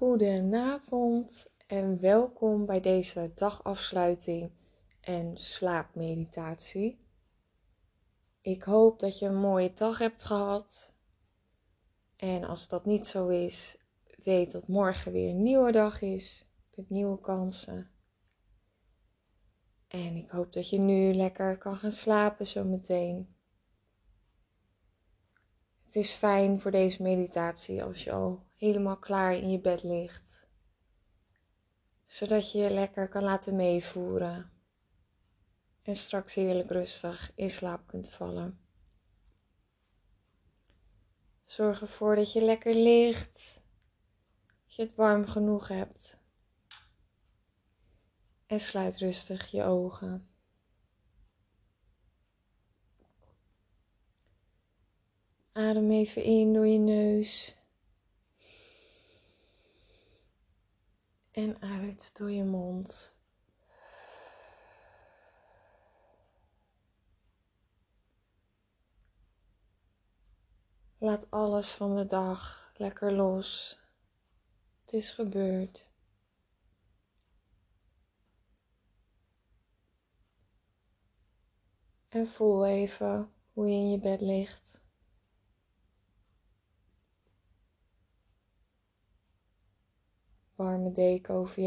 Goedenavond en welkom bij deze dagafsluiting en slaapmeditatie. Ik hoop dat je een mooie dag hebt gehad. En als dat niet zo is, weet dat morgen weer een nieuwe dag is met nieuwe kansen. En ik hoop dat je nu lekker kan gaan slapen zometeen. Het is fijn voor deze meditatie als je al helemaal klaar in je bed ligt. Zodat je je lekker kan laten meevoeren. En straks heerlijk rustig in slaap kunt vallen. Zorg ervoor dat je lekker ligt. Dat je het warm genoeg hebt. En sluit rustig je ogen. Adem even in door je neus. En uit door je mond. Laat alles van de dag lekker los. Het is gebeurd. En voel even hoe je in je bed ligt. Warme deken over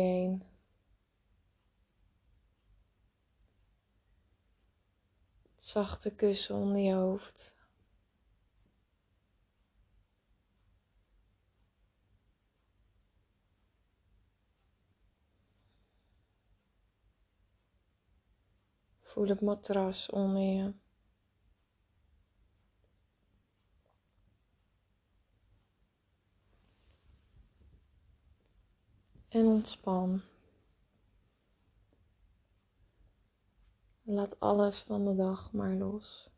zachte kussen onder je hoofd. Voel het matras onder je. En ontspan. Laat alles van de dag maar los.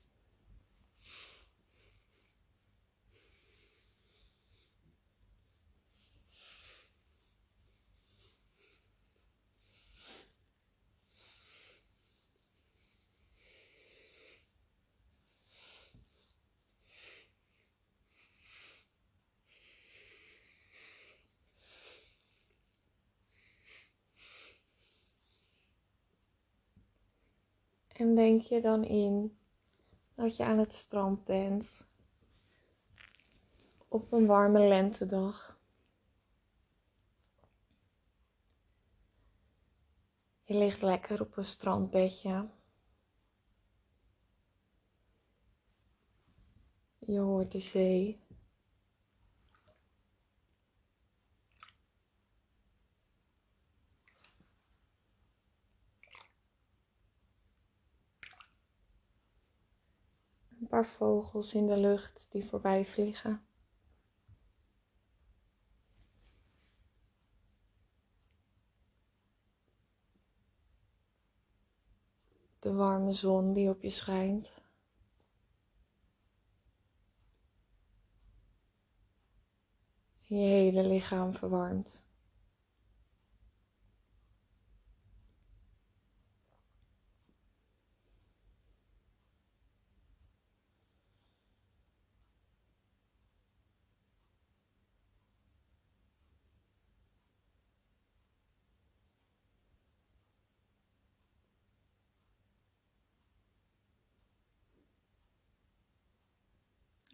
En denk je dan in dat je aan het strand bent op een warme lentedag. Je ligt lekker op een strandbedje. Je hoort de zee. Een paar vogels in de lucht die voorbij vliegen. De warme zon die op je schijnt. Je hele lichaam verwarmt.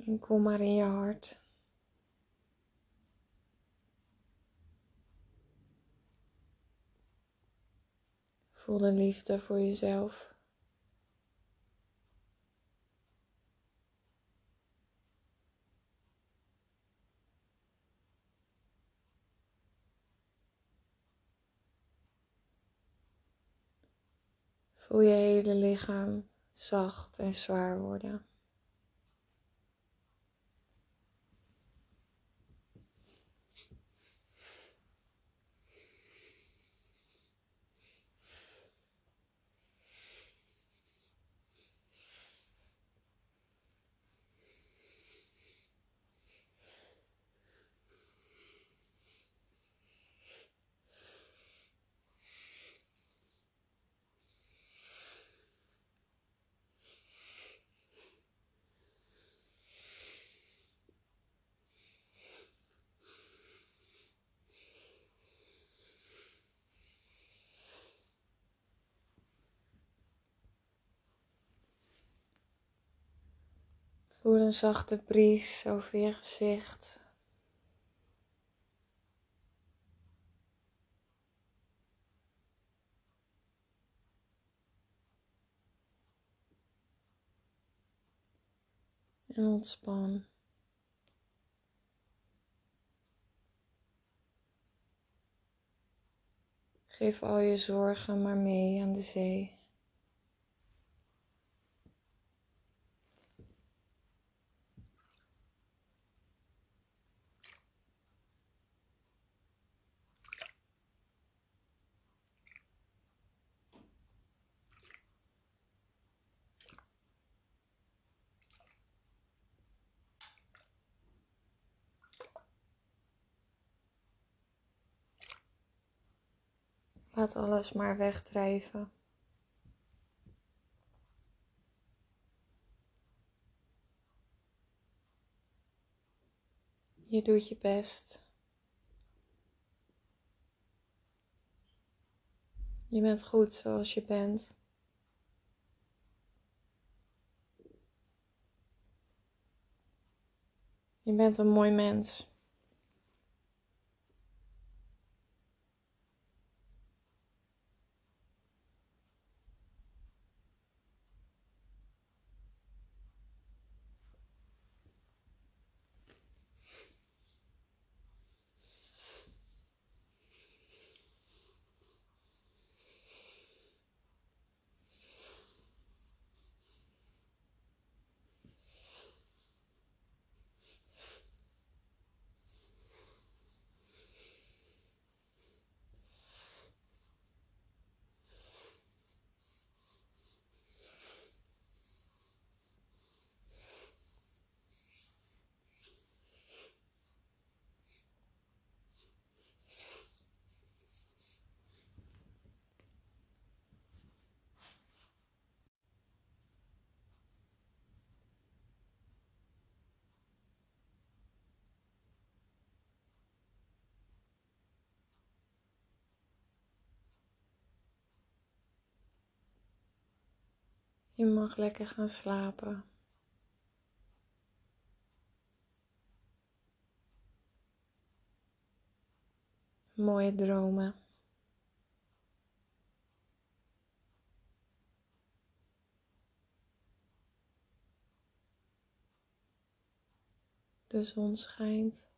En kom maar in je hart. Voel de liefde voor jezelf. Voel je hele lichaam zacht en zwaar worden. Voel een zachte bries over je gezicht. En ontspan. Geef al je zorgen maar mee aan de zee. Laat alles maar wegdrijven. Je doet je best. Je bent goed zoals je bent. Je bent een mooi mens. Je mag lekker gaan slapen. Mooie dromen. De zon schijnt.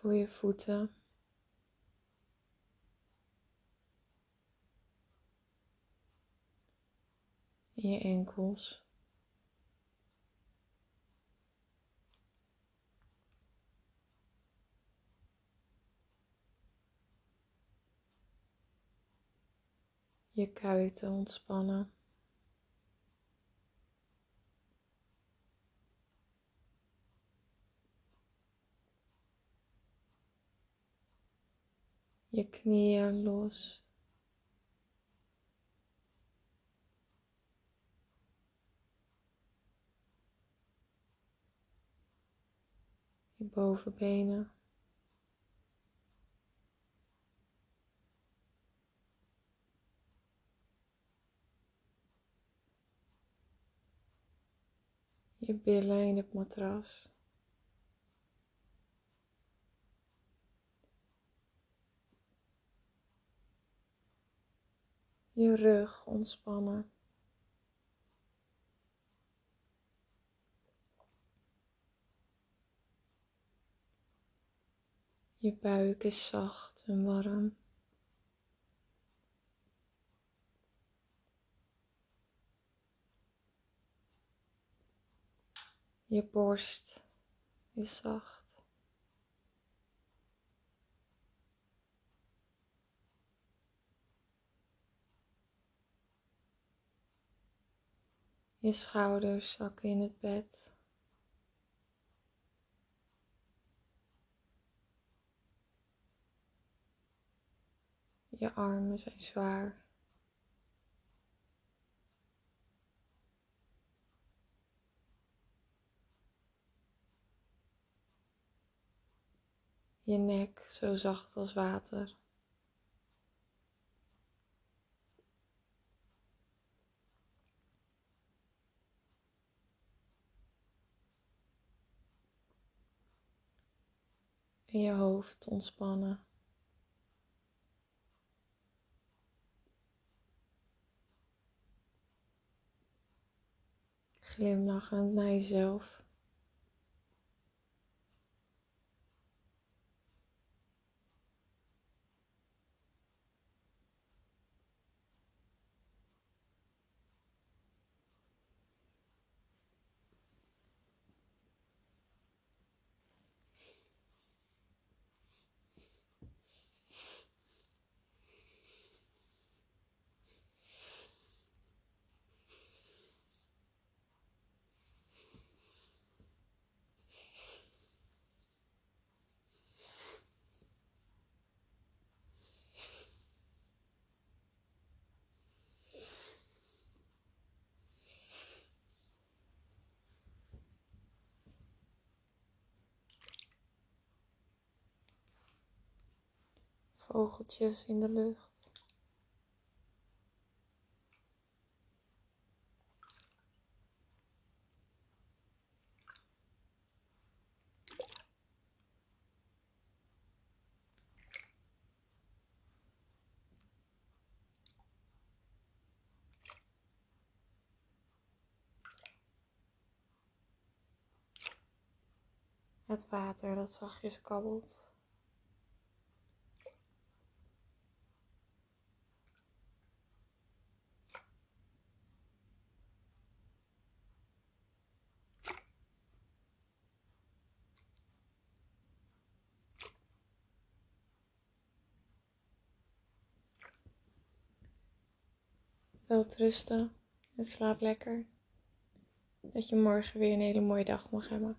Voel je voeten. En je enkels. Je kuiten ontspannen. Je knieën los. Je bovenbenen. Je billen in het matras. Je rug ontspannen. Je buik is zacht en warm. Je borst is zacht. Je schouders zakken in het bed. Je armen zijn zwaar. Je nek zo zacht als water. Je hoofd ontspannen. Glimlachend naar jezelf. Vogeltjes in de lucht. Het water dat zachtjes kabbelt. Rusten en slaap lekker. Dat je morgen weer een hele mooie dag mag hebben.